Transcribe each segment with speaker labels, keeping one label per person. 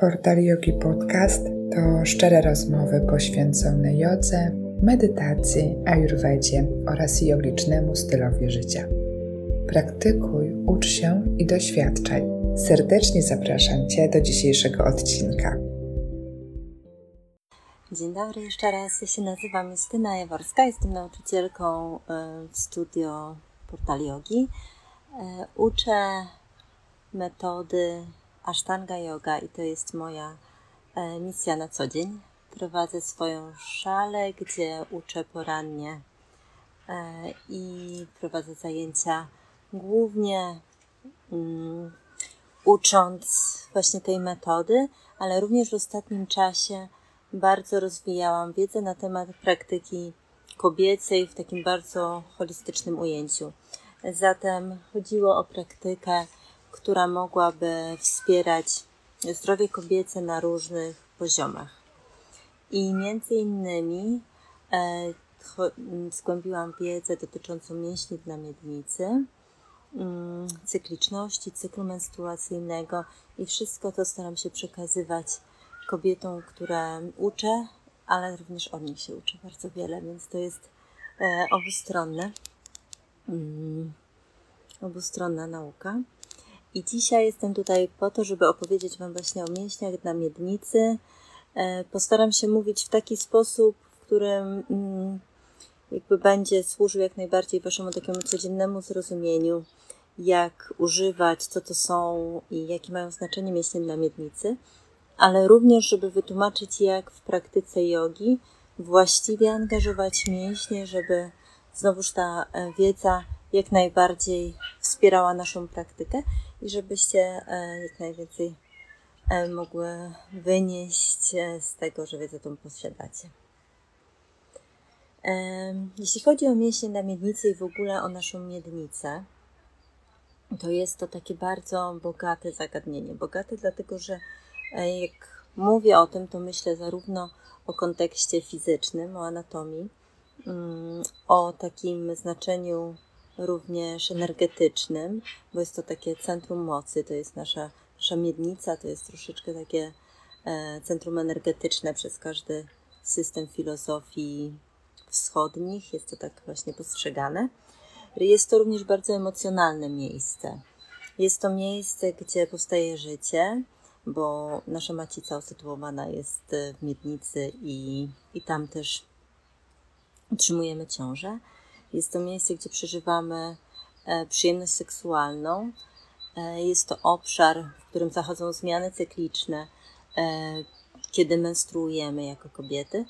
Speaker 1: Portal Yogi Podcast to szczere rozmowy poświęcone jodze, medytacji, ayurvedzie oraz jogicznemu stylowi życia. Praktykuj, ucz się i doświadczaj. Serdecznie zapraszam Cię do dzisiejszego odcinka.
Speaker 2: Dzień dobry jeszcze raz. Ja się nazywam Justyna Jaworska, jestem nauczycielką e, w studio Portal Yogi. E, uczę metody Ashtanga Yoga i to jest moja e, misja na co dzień. Prowadzę swoją szalę, gdzie uczę porannie e, i prowadzę zajęcia głównie um, ucząc właśnie tej metody, ale również w ostatnim czasie bardzo rozwijałam wiedzę na temat praktyki kobiecej w takim bardzo holistycznym ujęciu. Zatem chodziło o praktykę która mogłaby wspierać zdrowie kobiece na różnych poziomach. I między innymi e, zgłębiłam wiedzę dotyczącą mięśni dna miednicy, mm, cykliczności, cyklu menstruacyjnego i wszystko to staram się przekazywać kobietom, które uczę, ale również od nich się uczę bardzo wiele, więc to jest e, obustronne, mm, obustronna nauka. I dzisiaj jestem tutaj po to, żeby opowiedzieć Wam właśnie o mięśniach na miednicy. E, postaram się mówić w taki sposób, w którym mm, jakby będzie służył jak najbardziej Waszemu takiemu codziennemu zrozumieniu, jak używać, co to są i jakie mają znaczenie mięśnie na miednicy, ale również, żeby wytłumaczyć, jak w praktyce jogi właściwie angażować mięśnie, żeby znowuż ta e, wiedza jak najbardziej wspierała naszą praktykę i żebyście e, jak najwięcej e, mogły wynieść e, z tego, że wiedzę tą posiadacie. Jeśli chodzi o mięśnie na miednicy i w ogóle o naszą miednicę, to jest to takie bardzo bogate zagadnienie. Bogate dlatego, że jak mówię o tym, to myślę zarówno o kontekście fizycznym, o anatomii, mm, o takim znaczeniu również energetycznym, bo jest to takie centrum mocy, to jest nasza, nasza miednica, to jest troszeczkę takie e, centrum energetyczne przez każdy system filozofii wschodnich, jest to tak właśnie postrzegane. Jest to również bardzo emocjonalne miejsce. Jest to miejsce, gdzie powstaje życie, bo nasza macica usytuowana jest w miednicy i, i tam też utrzymujemy ciążę. Jest to miejsce, gdzie przeżywamy e, przyjemność seksualną. E, jest to obszar, w którym zachodzą zmiany cykliczne, e, kiedy menstruujemy jako kobiety.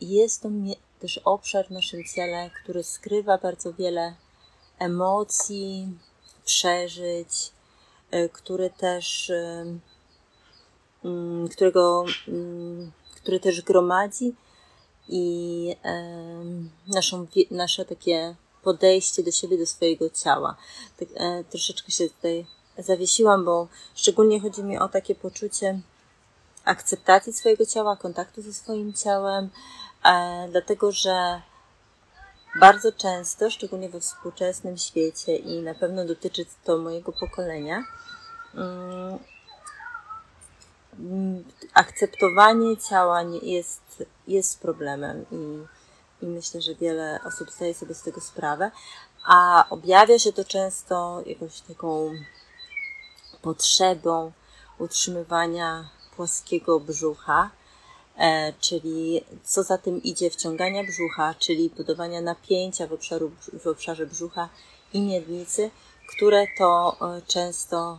Speaker 2: Jest to też obszar w naszym ciele, który skrywa bardzo wiele emocji, przeżyć, który też, mm, którego, mm, który też gromadzi i naszą, nasze takie podejście do siebie, do swojego ciała. Tak, e, troszeczkę się tutaj zawiesiłam, bo szczególnie chodzi mi o takie poczucie akceptacji swojego ciała, kontaktu ze swoim ciałem, e, dlatego że bardzo często, szczególnie we współczesnym świecie i na pewno dotyczy to mojego pokolenia, mm, akceptowanie ciała jest, jest problemem i, i myślę, że wiele osób zdaje sobie z tego sprawę, a objawia się to często jakąś taką potrzebą utrzymywania płaskiego brzucha, e, czyli co za tym idzie wciągania brzucha, czyli budowania napięcia w, obszaru, w obszarze brzucha i miednicy, które to e, często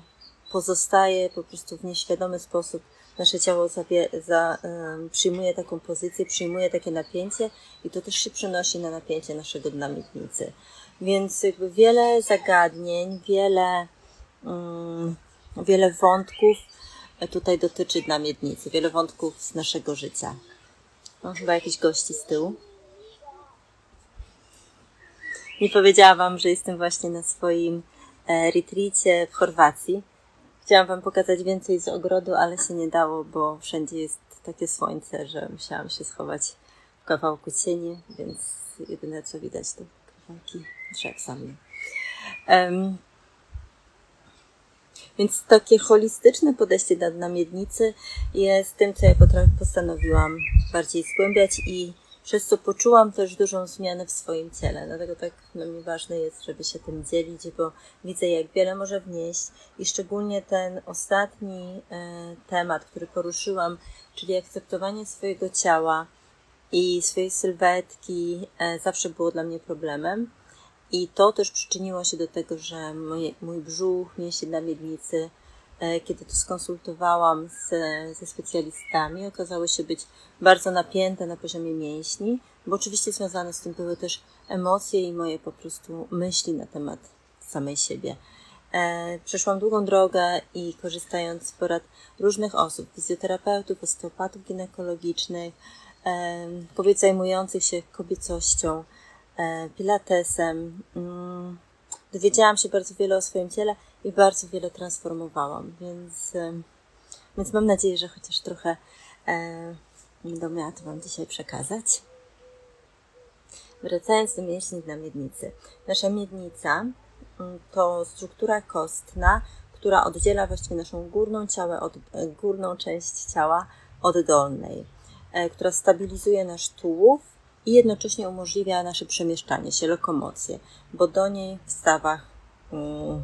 Speaker 2: pozostaje po prostu w nieświadomy sposób. Nasze ciało za, um, przyjmuje taką pozycję, przyjmuje takie napięcie i to też się przenosi na napięcie naszego dna miednicy. Więc jakby wiele zagadnień, wiele, um, wiele wątków tutaj dotyczy dna miednicy, wiele wątków z naszego życia. No, chyba jakiś gości z tyłu. Nie powiedziałam Wam, że jestem właśnie na swoim e, retreacie w Chorwacji. Chciałam Wam pokazać więcej z ogrodu, ale się nie dało, bo wszędzie jest takie słońce, że musiałam się schować w kawałku cieni, więc jedyne co widać to kawałki drzew sami. Um, Więc takie holistyczne podejście do namiednicy jest tym, co ja postanowiłam bardziej zgłębiać i przez co poczułam też dużą zmianę w swoim ciele. Dlatego tak dla mnie ważne jest, żeby się tym dzielić, bo widzę, jak wiele może wnieść i szczególnie ten ostatni e, temat, który poruszyłam, czyli akceptowanie swojego ciała i swojej sylwetki, e, zawsze było dla mnie problemem. I to też przyczyniło się do tego, że moje, mój brzuch, mięśnie na miednicy, kiedy to skonsultowałam z, ze specjalistami, okazały się być bardzo napięte na poziomie mięśni, bo oczywiście związane z tym były też emocje i moje po prostu myśli na temat samej siebie. E, przeszłam długą drogę i korzystając z porad różnych osób, fizjoterapeutów, osteopatów ginekologicznych, e, kobiet zajmujących się kobiecością, E, pilatesem. Mm, dowiedziałam się bardzo wiele o swoim ciele i bardzo wiele transformowałam, więc, e, więc mam nadzieję, że chociaż trochę e, będę miała to Wam dzisiaj przekazać. Wracając do mięśni na miednicy. Nasza miednica mm, to struktura kostna, która oddziela właściwie naszą górną, od, górną część ciała od dolnej, która stabilizuje nasz tułów i jednocześnie umożliwia nasze przemieszczanie się, lokomocję, bo do niej w stawach, mm,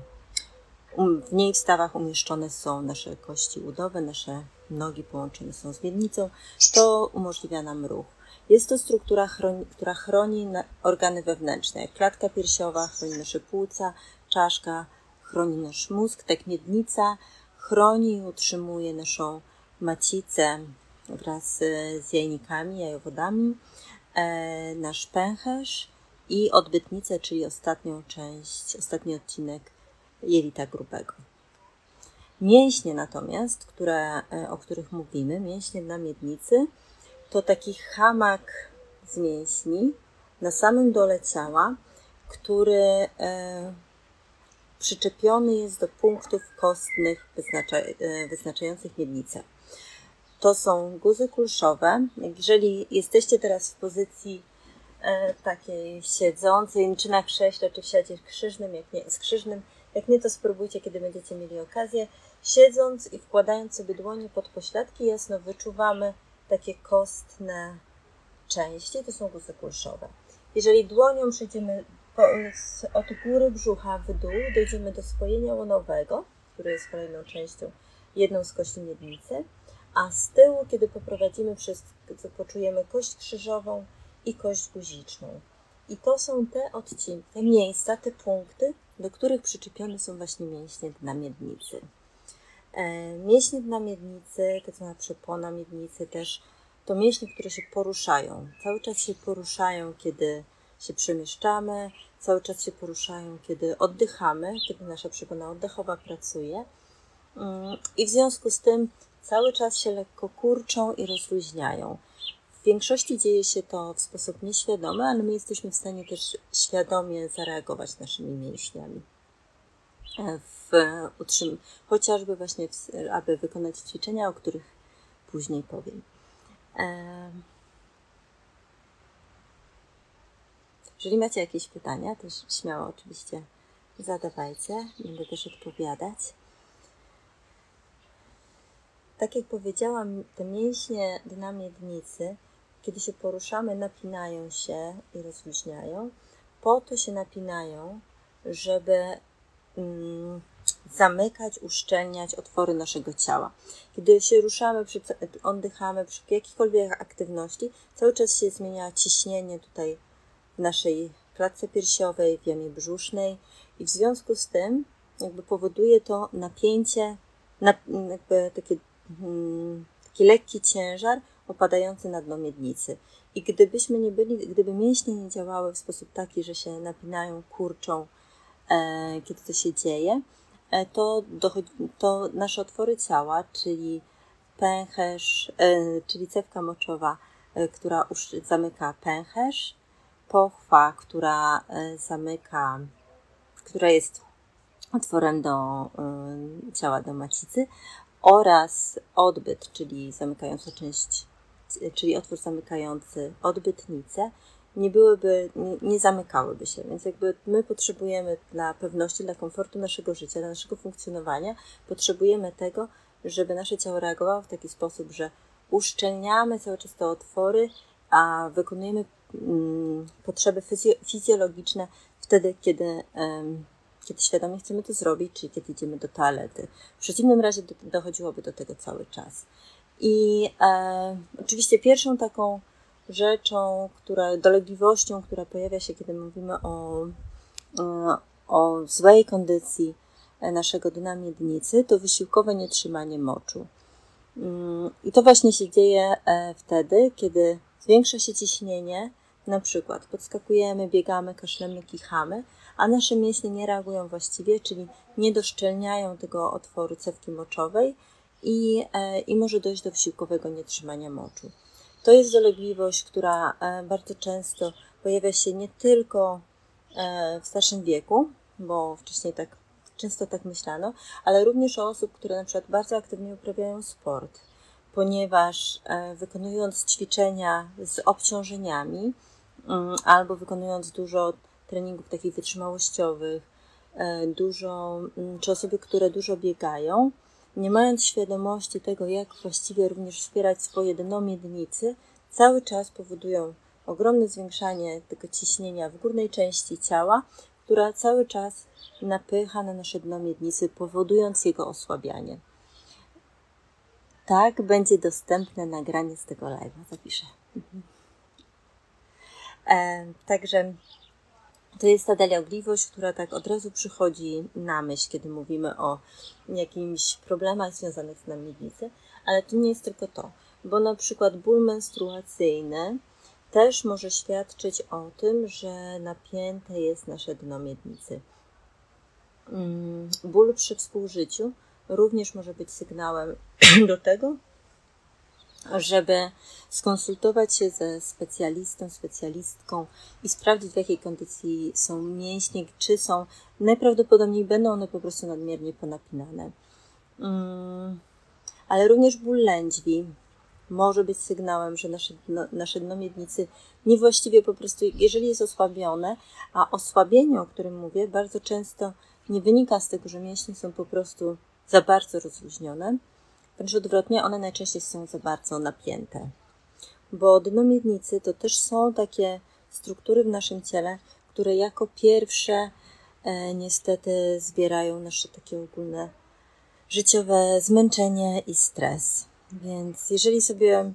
Speaker 2: w niej w stawach umieszczone są nasze kości udowe, nasze nogi połączone są z miednicą, to umożliwia nam ruch. Jest to struktura, chroni, która chroni organy wewnętrzne, jak klatka piersiowa, chroni nasze płuca, czaszka, chroni nasz mózg, tak miednica chroni i utrzymuje naszą macicę wraz z jajnikami, jajowodami, E, nasz pęcherz i odbytnicę, czyli ostatnią część, ostatni odcinek jelita grubego. Mięśnie natomiast, które, e, o których mówimy, mięśnie na miednicy, to taki hamak z mięśni na samym dole ciała, który e, przyczepiony jest do punktów kostnych wyznacza, e, wyznaczających miednicę to są guzy kulszowe. Jeżeli jesteście teraz w pozycji e, takiej siedzącej, czy na krześle, czy w krzyżnym, jak nie, skrzyżnym, jak nie, to spróbujcie, kiedy będziecie mieli okazję. Siedząc i wkładając sobie dłonie pod pośladki, jasno wyczuwamy takie kostne części, to są guzy kulszowe. Jeżeli dłonią przejdziemy od góry brzucha w dół, dojdziemy do spojenia łonowego, które jest kolejną częścią, jedną z kości miednicy a z tyłu, kiedy poprowadzimy przez, poczujemy kość krzyżową i kość guziczną. I to są te odcinki, te miejsca, te punkty, do których przyczepione są właśnie mięśnie dna miednicy. E, mięśnie dna miednicy, tak zwana przepona miednicy też, to mięśnie, które się poruszają. Cały czas się poruszają, kiedy się przemieszczamy, cały czas się poruszają, kiedy oddychamy, kiedy nasza przepona oddechowa pracuje. Mm, I w związku z tym cały czas się lekko kurczą i rozluźniają. Większości dzieje się to w sposób nieświadomy, ale my jesteśmy w stanie też świadomie zareagować naszymi mięśniami. E, w utrzym- chociażby właśnie, w, aby wykonać ćwiczenia, o których później powiem. E, jeżeli macie jakieś pytania, też śmiało oczywiście zadawajcie. Będę też odpowiadać. Tak jak powiedziałam, te mięśnie dna miednicy, kiedy się poruszamy, napinają się i rozluźniają. Po to się napinają, żeby mm, zamykać, uszczelniać otwory naszego ciała. Kiedy się ruszamy, przy, oddychamy przy jakiejkolwiek aktywności, cały czas się zmienia ciśnienie tutaj w naszej klatce piersiowej, w jamie brzusznej i w związku z tym jakby powoduje to napięcie, jakby takie Hmm, taki lekki ciężar opadający na dno miednicy. I gdybyśmy nie byli, gdyby mięśnie nie działały w sposób taki, że się napinają, kurczą, e, kiedy to się dzieje, e, to, dochodzi, to nasze otwory ciała, czyli pęcherz, e, czyli cewka moczowa, e, która zamyka pęcherz, pochwa, która e, zamyka, która jest otworem do e, ciała, do macicy oraz odbyt, czyli zamykająca część, czyli otwór zamykający odbytnicę, nie byłyby, nie, nie, zamykałyby się. Więc jakby my potrzebujemy dla pewności, dla komfortu naszego życia, dla naszego funkcjonowania, potrzebujemy tego, żeby nasze ciało reagowało w taki sposób, że uszczelniamy cały czas te otwory, a wykonujemy mm, potrzeby fizjologiczne wtedy, kiedy, kiedy świadomie chcemy to zrobić, czyli kiedy idziemy do toalety. W przeciwnym razie do, dochodziłoby do tego cały czas. I e, oczywiście pierwszą taką rzeczą, która, dolegliwością, która pojawia się, kiedy mówimy o, e, o złej kondycji naszego dna miednicy, to wysiłkowe nietrzymanie moczu. Mm, I to właśnie się dzieje e, wtedy, kiedy zwiększa się ciśnienie, na przykład podskakujemy, biegamy, kaszlemy, kichamy, a nasze mięśnie nie reagują właściwie, czyli nie doszczelniają tego otworu cewki moczowej i, e, i może dojść do wysiłkowego nietrzymania moczu. To jest dolegliwość, która e, bardzo często pojawia się nie tylko w starszym wieku, bo wcześniej tak często tak myślano, ale również o osób, które na przykład bardzo aktywnie uprawiają sport, ponieważ e, wykonując ćwiczenia z obciążeniami mm, albo wykonując dużo treningów takich wytrzymałościowych, e, dużo, mm, czy osoby, które dużo biegają, nie mając świadomości tego, jak właściwie również wspierać swoje dno miednicy, cały czas powodują ogromne zwiększanie tego ciśnienia w górnej części ciała, która cały czas napycha na nasze dno miednicy, powodując jego osłabianie. Tak, będzie dostępne nagranie z tego live'a, zapiszę. Mhm. E, także to jest ta deleogliwość, która tak od razu przychodzi na myśl, kiedy mówimy o jakimś problemach związanych z miednicy, ale to nie jest tylko to, bo na przykład ból menstruacyjny też może świadczyć o tym, że napięte jest nasze dno miednicy. Mm, ból przy współżyciu również może być sygnałem do tego, żeby skonsultować się ze specjalistą, specjalistką i sprawdzić, w jakiej kondycji są mięśnie, czy są, najprawdopodobniej będą one po prostu nadmiernie ponapinane. Mm, ale również ból lędźwi może być sygnałem, że nasze dno, nasze dno miednicy niewłaściwie po prostu, jeżeli jest osłabione, a osłabienie, o którym mówię, bardzo często nie wynika z tego, że mięśnie są po prostu za bardzo rozluźnione, wręcz odwrotnie, one najczęściej są za bardzo napięte. Bo dno miednicy to też są takie struktury w naszym ciele, które jako pierwsze e, niestety zbierają nasze takie ogólne życiowe zmęczenie i stres. Więc jeżeli sobie,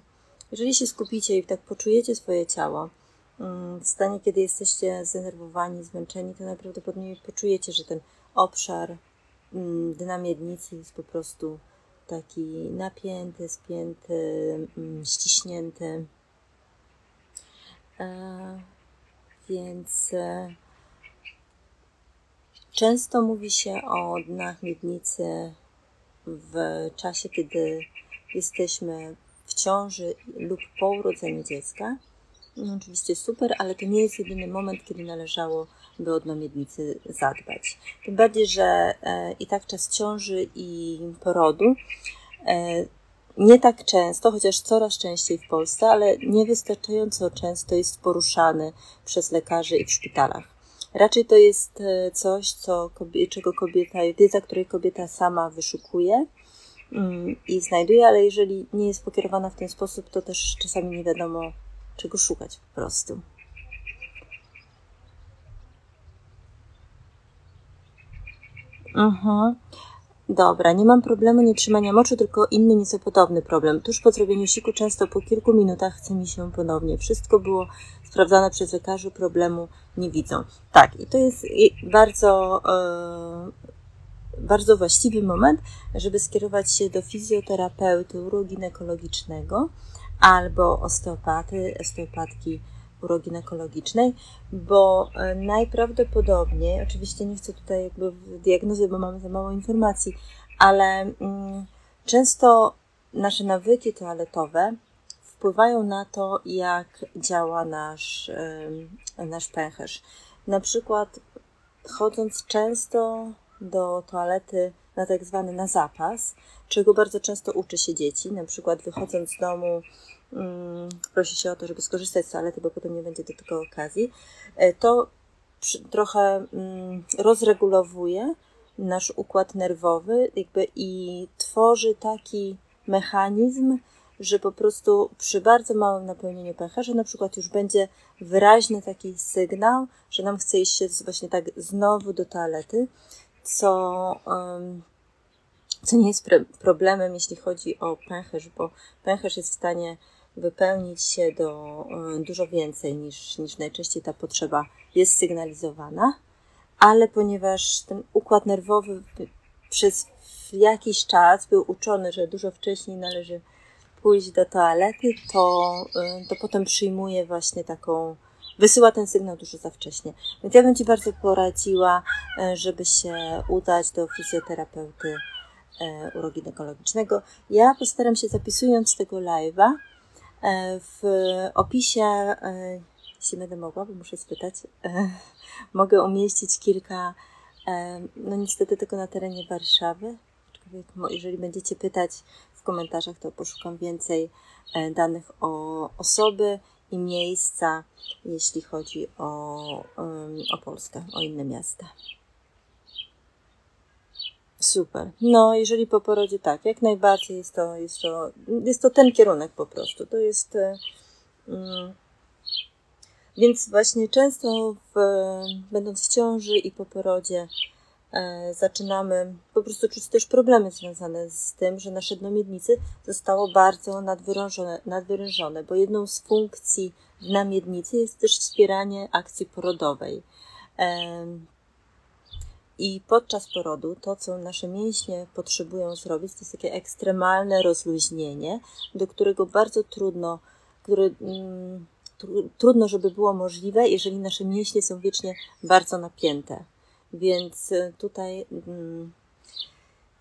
Speaker 2: jeżeli się skupicie i tak poczujecie swoje ciało, mm, w stanie, kiedy jesteście zdenerwowani, zmęczeni, to najprawdopodobniej poczujecie, że ten obszar mm, dna miednicy jest po prostu taki napięty, spięty, mm, ściśnięty. E, więc e, często mówi się o dnach miednicy w czasie, kiedy jesteśmy w ciąży lub po urodzeniu dziecka. No, oczywiście super, ale to nie jest jedyny moment, kiedy należało by o dno miednicy zadbać. Tym bardziej, że e, i tak czas ciąży i porodu e, nie tak często, chociaż coraz częściej w Polsce, ale niewystarczająco często jest poruszany przez lekarzy i w szpitalach. Raczej to jest e, coś, co, czego kobieta, wiedza, której kobieta sama wyszukuje mm, i znajduje, ale jeżeli nie jest pokierowana w ten sposób, to też czasami nie wiadomo, czego szukać po prostu. Mhm. Dobra, nie mam problemu nietrzymania moczu, tylko inny nieco podobny problem. Tuż po zrobieniu siku, często po kilku minutach chce mi się ponownie. Wszystko było sprawdzane przez lekarzy, problemu nie widzą. Tak, i to jest bardzo, e, bardzo właściwy moment, żeby skierować się do fizjoterapeuty uroginekologicznego albo osteopaty, osteopatki uroginekologicznej, bo e, najprawdopodobniej, oczywiście nie chcę tutaj jakby diagnozy, bo mamy za mało informacji, ale mm, często nasze nawyki toaletowe wpływają na to, jak działa nasz, nasz pęcherz. Na przykład chodząc często do toalety na tak zwany na zapas, czego bardzo często uczy się dzieci, na przykład wychodząc z domu prosi się o to, żeby skorzystać z toalety, bo potem nie będzie do tego okazji, e, to trochę mm, rozregulowuje nasz układ nerwowy jakby i tworzy taki mechanizm, że po prostu przy bardzo małym napełnieniu pęcherza na przykład już będzie wyraźny taki sygnał, że nam chce iść się właśnie tak znowu do toalety, co, co nie jest problemem, jeśli chodzi o pęcherz, bo pęcherz jest w stanie wypełnić się do um, dużo więcej niż, niż najczęściej ta potrzeba jest sygnalizowana, ale ponieważ ten układ nerwowy przez jakiś czas był uczony, że dużo wcześniej należy pójść do toalety, to, y, to potem przyjmuje właśnie taką, wysyła ten sygnał dużo za wcześnie. Więc ja bym Ci bardzo poradziła, y, żeby się udać do fizjoterapeuty uroginekologicznego. Ja postaram się zapisując tego live'a w opisie, jeśli będę mogła, bo muszę spytać, mogę umieścić kilka, no niestety tylko na terenie Warszawy, jeżeli będziecie pytać w komentarzach, to poszukam więcej e, danych o osoby i miejsca, jeśli chodzi o, o Polskę, o inne miasta. Super. No, jeżeli po porodzie tak, jak najbardziej jest to, jest to, jest to ten kierunek po prostu. To jest. Um, więc właśnie często w, będąc w ciąży i po porodzie E, zaczynamy po prostu czuć też problemy związane z tym, że nasze dno miednicy zostało bardzo nadwyrężone, nadwyrężone, bo jedną z funkcji dna miednicy jest też wspieranie akcji porodowej. I podczas porodu to, co nasze mięśnie potrzebują zrobić, to jest takie ekstremalne rozluźnienie, do którego bardzo trudno, które, mm, trudno, żeby było możliwe, jeżeli nasze mięśnie są wiecznie bardzo napięte. Więc y, tutaj mm,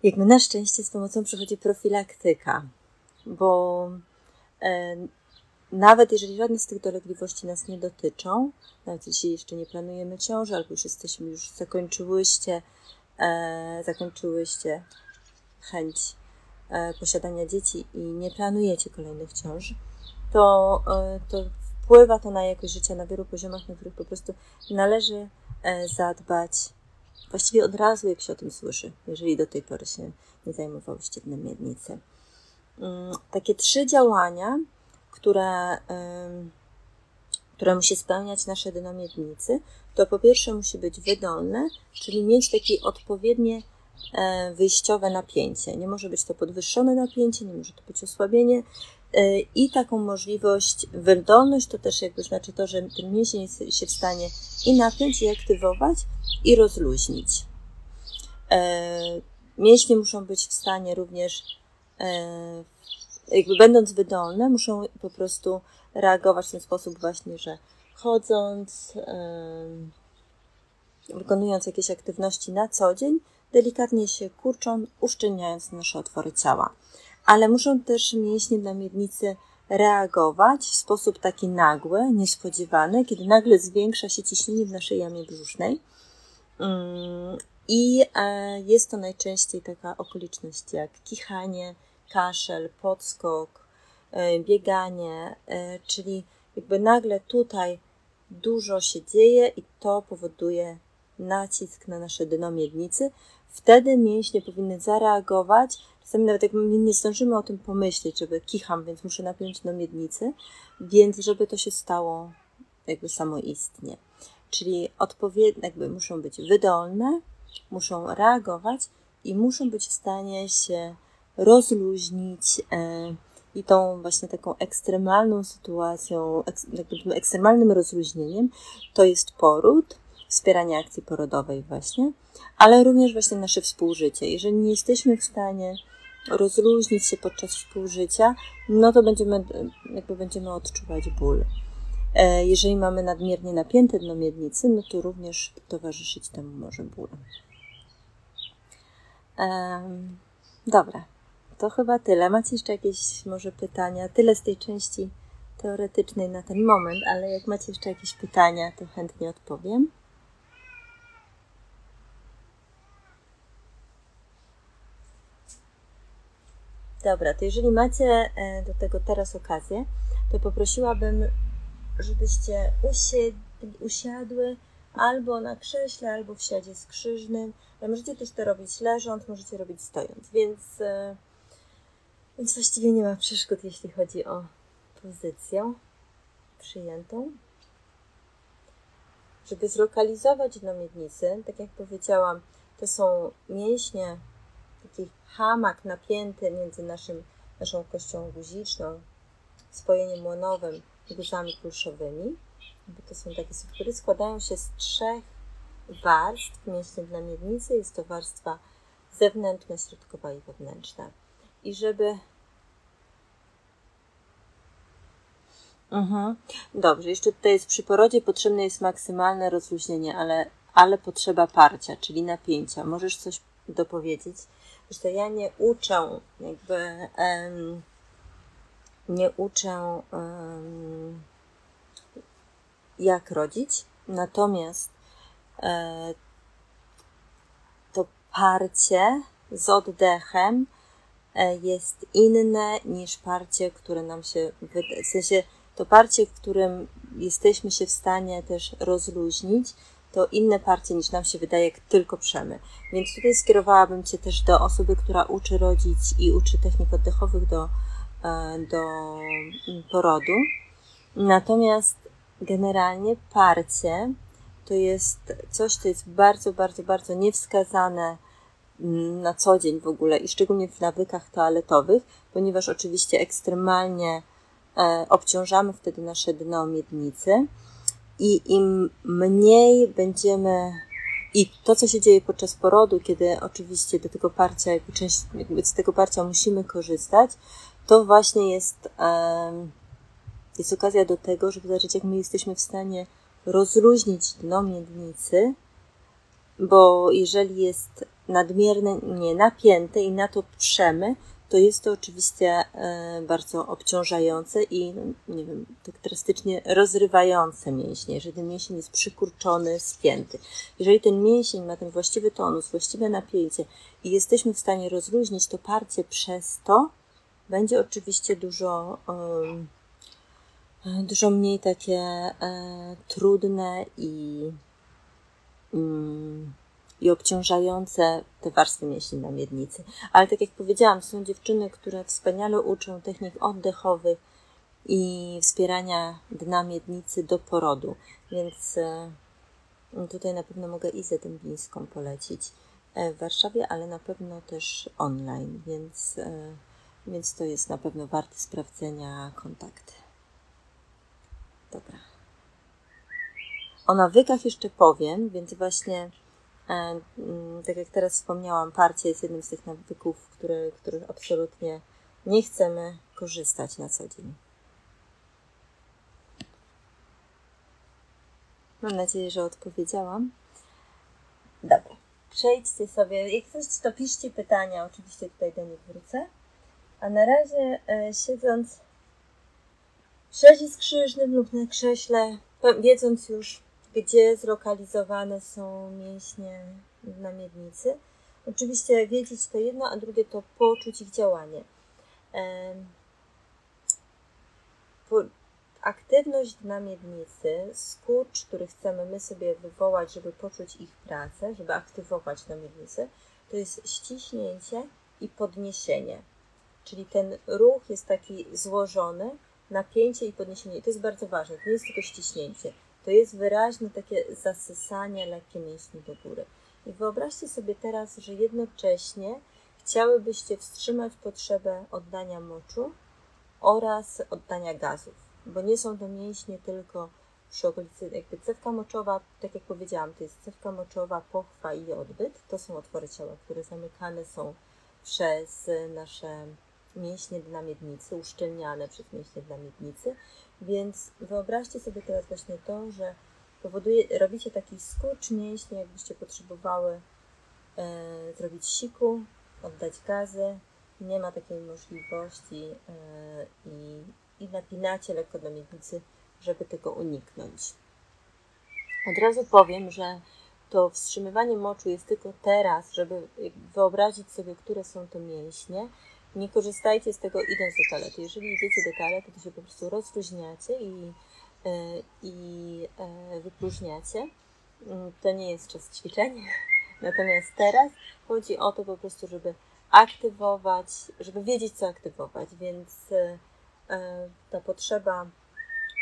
Speaker 2: jakby na szczęście z pomocą przychodzi profilaktyka, bo e, nawet jeżeli żadne z tych dolegliwości nas nie dotyczą, nawet jeśli jeszcze nie planujemy ciąży, albo już jesteśmy, już zakończyłyście, e, zakończyłyście chęć e, posiadania dzieci i nie planujecie kolejnych ciąż, to, to wpływa to na jakość życia na wielu poziomach, na których po prostu należy zadbać Właściwie od razu, jak się o tym słyszy, jeżeli do tej pory się nie zajmowałyście dnem miednicy. Mm, takie trzy działania, które, które musi spełniać nasze dno miednicy, to po pierwsze musi być wydolne, czyli mieć takie odpowiednie e, wyjściowe napięcie. Nie może być to podwyższone napięcie, nie może to być osłabienie. E, I taką możliwość, wydolność to też jakby znaczy to, że ten mięsień jest się w stanie i napiąć, i aktywować, i rozluźnić. E, mięśnie muszą być w stanie również, jakby będąc wydolne, muszą po prostu reagować w ten sposób właśnie, że chodząc, wykonując jakieś aktywności na co dzień, delikatnie się kurczą, uszczelniając nasze otwory ciała. Ale muszą też mięśnie na miednicy reagować w sposób taki nagły, niespodziewany, kiedy nagle zwiększa się ciśnienie w naszej jamie brzusznej Mm, I e, jest to najczęściej taka okoliczność jak kichanie, kaszel, podskok, e, bieganie, e, czyli jakby nagle tutaj dużo się dzieje i to powoduje nacisk na nasze dno miednicy. Wtedy mięśnie powinny zareagować. Czasami nawet jak nie zdążymy o tym pomyśleć, żeby kicham, więc muszę napiąć dno miednicy, więc żeby to się stało jakby samoistnie czyli odpowiednie, jakby muszą być wydolne, muszą reagować i muszą być w stanie się rozluźnić e, i tą właśnie taką ekstremalną sytuacją, jakby ekstremalnym rozluźnieniem to jest poród, wspieranie akcji porodowej właśnie, ale również właśnie nasze współżycie. Jeżeli nie jesteśmy w stanie rozluźnić się podczas współżycia, no to będziemy, jakby będziemy odczuwać ból. E, jeżeli mamy nadmiernie napięte dno miednicy, no to również towarzyszyć temu może ból. Dobra, to chyba tyle. Macie jeszcze jakieś może pytania? Tyle z tej części teoretycznej na ten moment, ale jak macie jeszcze jakieś pytania, to chętnie odpowiem. Dobra, to jeżeli macie e, do tego teraz okazję, to poprosiłabym, żebyście usiedli, usiadły albo na krześle, albo w siadzie skrzyżnym. Możecie też to robić leżąc, możecie robić stojąc, więc, e, więc właściwie nie ma przeszkód, jeśli chodzi o pozycję przyjętą. Żeby zlokalizować dno miednicy, tak jak powiedziałam, to są mięśnie, taki hamak napięty między naszym, naszą kością guziczną, spojeniem łonowym i guzami kulszowymi. Bo to są takie struktury, składają się z trzech warstw mięśni dla miednicy. Jest to warstwa zewnętrzna, środkowa i wewnętrzna. I żeby Mhm. Dobrze, jeszcze tutaj jest przy porodzie potrzebne jest maksymalne rozluźnienie, ale, ale potrzeba parcia, czyli napięcia. Możesz coś dopowiedzieć? Zresztą ja nie uczę, jakby nie uczę jak rodzić, natomiast e, to parcie z oddechem jest inne niż parcie, które nam się wydaje. W sensie to parcie, w którym jesteśmy się w stanie też rozluźnić, to inne parcie niż nam się wydaje, jak tylko przemy. Więc tutaj skierowałabym Cię też do osoby, która uczy rodzić i uczy technik oddechowych do, e, do porodu. Natomiast generalnie parcie to jest coś, co jest bardzo, bardzo, bardzo niewskazane na co dzień w ogóle i szczególnie w nawykach toaletowych, ponieważ oczywiście ekstremalnie E, obciążamy wtedy nasze dno miednicy i im mniej będziemy i to, co się dzieje podczas porodu, kiedy oczywiście do tego parcia, jakby część, jakby z tego parcia musimy korzystać, to właśnie jest, jest okazja do tego, żeby zobaczyć, jak my jesteśmy w stanie rozluźnić dno miednicy, bo jeżeli jest nadmiernie napięte i na to przemy, to jest to oczywiście e, bardzo obciążające i, no, nie wiem, tak drastycznie rozrywające mięśnie, jeżeli ten mięsień jest przykurczony, spięty. Jeżeli ten mięsień ma ten właściwy tonus, właściwe napięcie i jesteśmy w stanie rozluźnić to parcie przez to, będzie oczywiście dużo, dużo mniej takie e, trudne i mm, i obciążające te warstwy mięśni na miednicy. Ale tak jak powiedziałam, są dziewczyny, które wspaniale uczą technik oddechowych i wspierania dna miednicy do porodu, więc e, tutaj na pewno mogę Izę Dębińską polecić e, w Warszawie, ale na pewno też online, więc, e, więc to jest na pewno warte sprawdzenia kontakty. Dobra. O nawykach jeszcze powiem, więc właśnie tak jak teraz wspomniałam, parcie jest jednym z tych nawyków, które, których absolutnie nie chcemy korzystać na co dzień. Mam nadzieję, że odpowiedziałam. Dobra. Przejdźcie sobie, jak coś, to piszcie pytania, oczywiście tutaj do nich wrócę. A na razie e, siedząc w skrzyżnym lub na krześle, wiedząc już gdzie zlokalizowane są mięśnie na miednicy. Oczywiście wiedzieć to jedno, a drugie to poczuć ich działanie. Aktywność na miednicy, skurcz, który chcemy my sobie wywołać, żeby poczuć ich pracę, żeby aktywować na miednicy, to jest ściśnięcie i podniesienie. Czyli ten ruch jest taki złożony, napięcie i podniesienie. I to jest bardzo ważne. To nie jest tylko ściśnięcie to jest wyraźne takie zasysanie lekkie mięśni do góry. I wyobraźcie sobie teraz, że jednocześnie chciałybyście wstrzymać potrzebę oddania moczu oraz oddania gazów, bo nie są to mięśnie tylko przy okolicy, jakby cewka moczowa, tak jak powiedziałam, to jest cewka moczowa, pochwa i odbyt. To są otwory ciała, które zamykane są przez nasze mięśnie dla miednicy, uszczelniane przez mięśnie dla miednicy. Więc wyobraźcie sobie teraz właśnie to, że powoduje, robicie taki skurcz mięśni, jakbyście potrzebowały e, zrobić siku, oddać gazy. Nie ma takiej możliwości e, i, i napinacie lekko do miednicy, żeby tego uniknąć. Od razu powiem, że to wstrzymywanie moczu jest tylko teraz, żeby wyobrazić sobie, które są to mięśnie, Nie korzystajcie z tego idąc do toalety. Jeżeli idziecie do toalety, to się po prostu rozluźniacie i, i wypróżniacie. Mm, to nie jest czas ćwiczeń. Natomiast teraz chodzi o to po prostu, żeby aktywować, żeby wiedzieć, co aktywować, więc ta potrzeba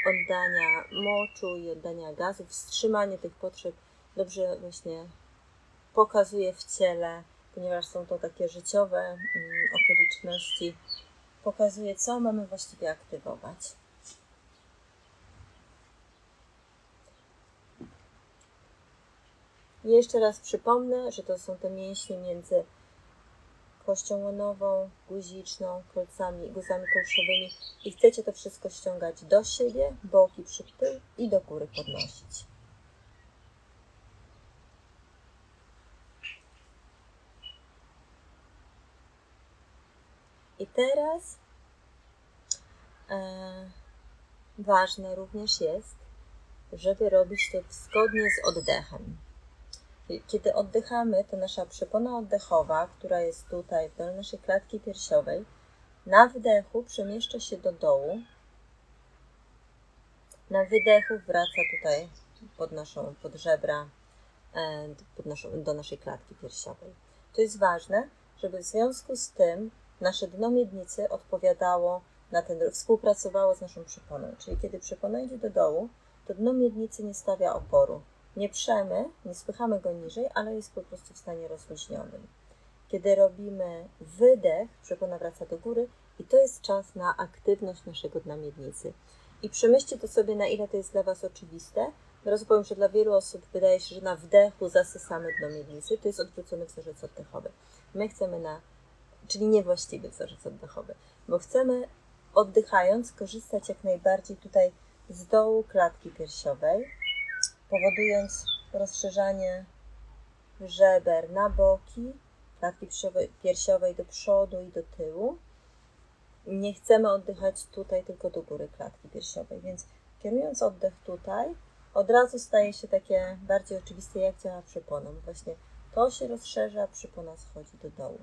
Speaker 2: oddania moczu i oddania gazu, wstrzymanie tych potrzeb dobrze właśnie pokazuje w ciele, ponieważ są to takie życiowe mm, okoliczności, pokazuje, co mamy właściwie aktywować. jeszcze raz przypomnę, że to są te mięśnie między kością łonową, guziczną, kolcami, guzami kołszowymi i chcecie to wszystko ściągać do siebie, boki przy tył i do góry podnosić. I teraz e, ważne również jest, żeby robić to zgodnie z oddechem. Kiedy oddychamy, to nasza przepona oddechowa, która jest tutaj w dolnej naszej klatki piersiowej, na wdechu przemieszcza się do dołu, na wydechu wraca tutaj pod naszą, pod żebra, e, pod naszą, do naszej klatki piersiowej. To jest ważne, żeby w związku z tym nasze dno miednicy odpowiadało na ten, współpracowało z naszą przeponą. Czyli kiedy przepona idzie do dołu, to dno miednicy nie stawia oporu nie przemy, nie spychamy go niżej, ale jest po prostu w stanie rozluźnionym. Kiedy robimy wydech, przepona wraca do góry i to jest czas na aktywność naszego dna miednicy. I przemyślcie to sobie, na ile to jest dla Was oczywiste. Teraz powiem, że dla wielu osób wydaje się, że na wdechu zasysamy dno miednicy. To jest odwrócony wzorzec oddechowy. My chcemy na, czyli niewłaściwy wzorzec oddechowy, bo chcemy oddychając korzystać jak najbardziej tutaj z dołu klatki piersiowej, powodując rozszerzanie żeber na boki, klatki piersiowej do przodu i do tyłu. Nie chcemy oddychać tutaj, tylko do góry klatki piersiowej, więc kierując oddech tutaj, od razu staje się takie bardziej oczywiste, jak działa przypona. Właśnie to się rozszerza, przypona schodzi do dołu.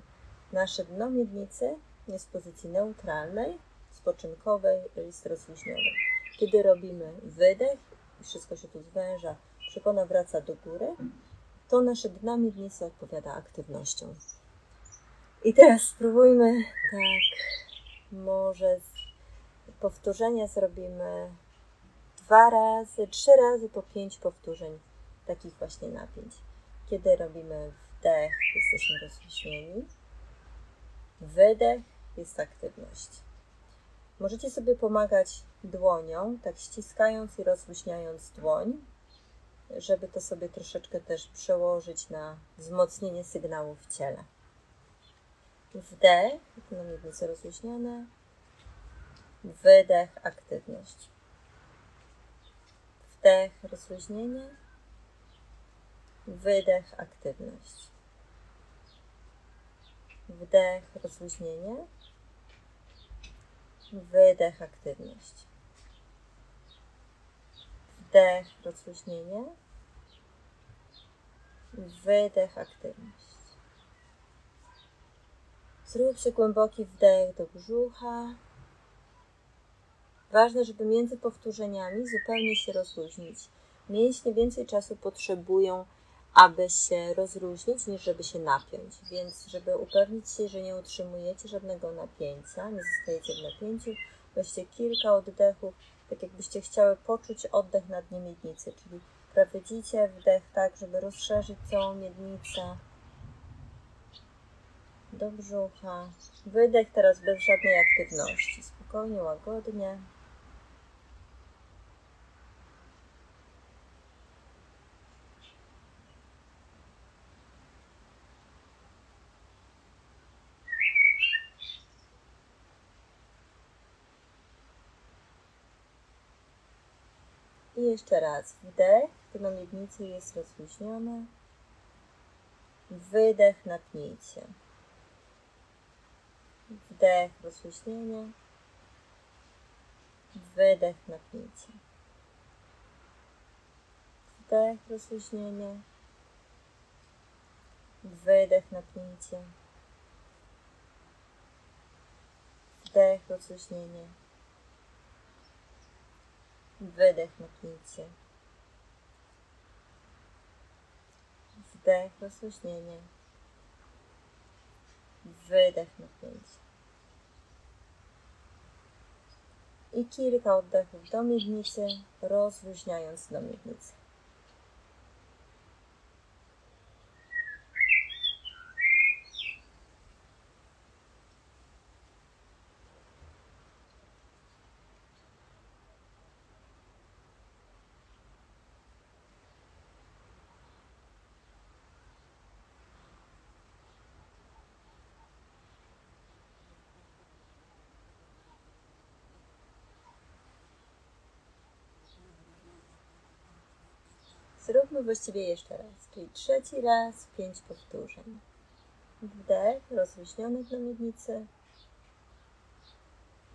Speaker 2: Nasze dno miednicy jest w pozycji neutralnej, spoczynkowej, jest rozluźnione. Kiedy robimy wydech, i wszystko się tu zwęża, przepona wraca do góry, to nasze dna miednicy odpowiada aktywnością. I teraz spróbujmy tak, może powtórzenia zrobimy dwa razy, trzy razy po pięć powtórzeń takich właśnie napięć. Kiedy robimy wdech, jesteśmy rozluźnieni, wydech jest aktywność. Możecie sobie pomagać dłonią, tak ściskając i rozluźniając dłoń, żeby to sobie troszeczkę też przełożyć na wzmocnienie sygnału w ciele. Wdech, na miednicy rozluźnione, wydech, aktywność. Wdech, rozluźnienie, wydech, aktywność. Wdech, rozluźnienie, wydech, aktywność. Wdech, rozluźnienie. Wydech, aktywność. Zróbcie głęboki wdech do brzucha. Ważne, żeby między powtórzeniami zupełnie się rozluźnić. Mięśnie więcej czasu potrzebują, aby się rozluźnić, niż żeby się napiąć. Więc, żeby upewnić się, że nie utrzymujecie żadnego napięcia, nie zostajecie w napięciu, weźcie kilka oddechów tak jakbyście chciały poczuć oddech na dnie miednicy, czyli prowadzicie wdech tak, żeby rozszerzyć całą miednicę do brzucha. Wydech teraz bez żadnej aktywności, spokojnie, łagodnie. I jeszcze raz wdech, dno miednicy jest rozluźnione. Wydech, napnijcie. Wdech, rozluźnienie. Wydech, napnijcie. Wdech, rozluźnienie. Wydech, napnijcie. Wdech, rozluźnienie. Wydech, napięcie. Wdech, rozluźnienie. Wydech, napięcie. I kilka oddechów do miednicy, rozluźniając do miednicy. Zróbmy właściwie jeszcze raz, czyli trzeci raz, pięć powtórzeń. Wdech, rozluźniony do miednicy.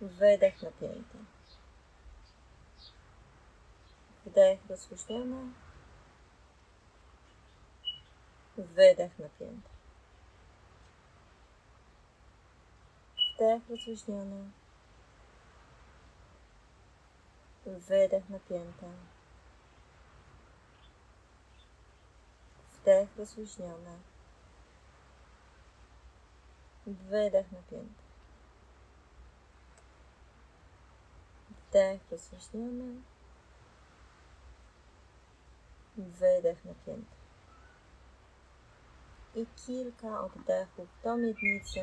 Speaker 2: Wydech napięty. Wdech rozluźniony. Wydech napięty. Wdech rozluźniony. Wydech napięty. Wdech rozluźniony. Wydech napięty. Wdech rozluźniony. Wydech napięty. I kilka oddechów do miednicy,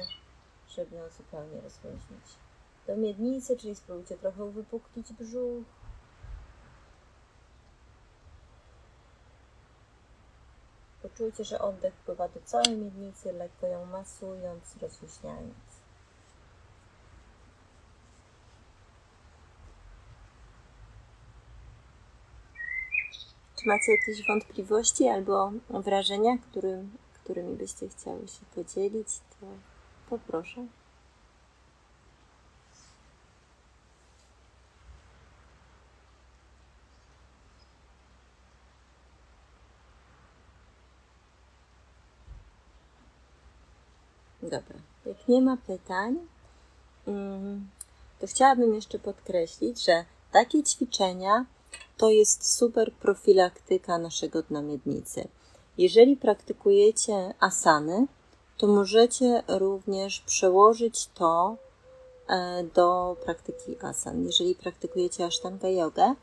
Speaker 2: żeby ją zupełnie rozluźnić. Do miednicy, czyli spróbujcie trochę uwypuklić brzuch. Poczujcie, że oddech wpływa do całej miednicy, lekko ją masując, rozluźniając. Czy macie jakieś wątpliwości albo wrażenia, którym, którymi byście chciały się podzielić, to poproszę. Dobra, jak nie ma pytań, mm, to chciałabym jeszcze podkreślić, że takie ćwiczenia to jest super profilaktyka naszego dna miednicy. Jeżeli praktykujecie asany, to możecie również przełożyć to e, do praktyki asan. Jeżeli praktykujecie ashtanga jogę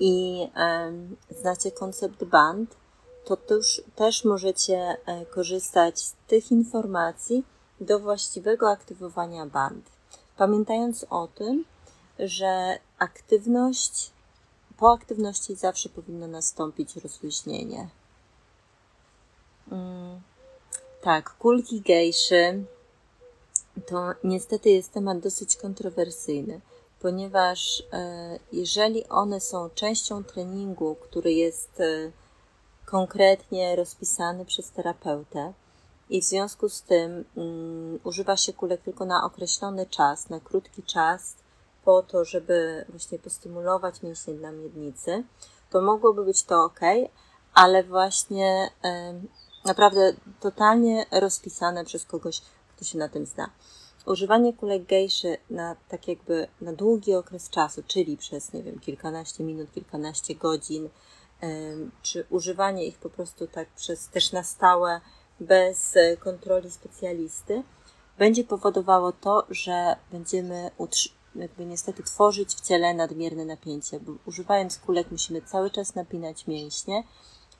Speaker 2: i znacie koncept band, to też, też możecie e, korzystać z tych informacji do właściwego aktywowania band. Pamiętając o tym, że aktywność, po aktywności zawsze powinno nastąpić rozluźnienie. Mm, tak, kulki gejszy to niestety jest temat dosyć kontrowersyjny, ponieważ e, jeżeli one są częścią treningu, który jest e, konkretnie rozpisany przez terapeutę i w związku z tym um, używa się kulek tylko na określony czas, na krótki czas, po to, żeby właśnie postymulować mięśnie dla miednicy, to mogłoby być to ok, ale właśnie um, naprawdę totalnie rozpisane przez kogoś, kto się na tym zna. Używanie kulek gejszy na tak jakby na długi okres czasu, czyli przez, nie wiem, kilkanaście minut, kilkanaście godzin, czy używanie ich po prostu tak przez też na stałe, bez e, kontroli specjalisty, będzie powodowało to, że będziemy jakby niestety tworzyć w ciele nadmierne napięcie, bo używając kulek musimy cały czas napinać mięśnie,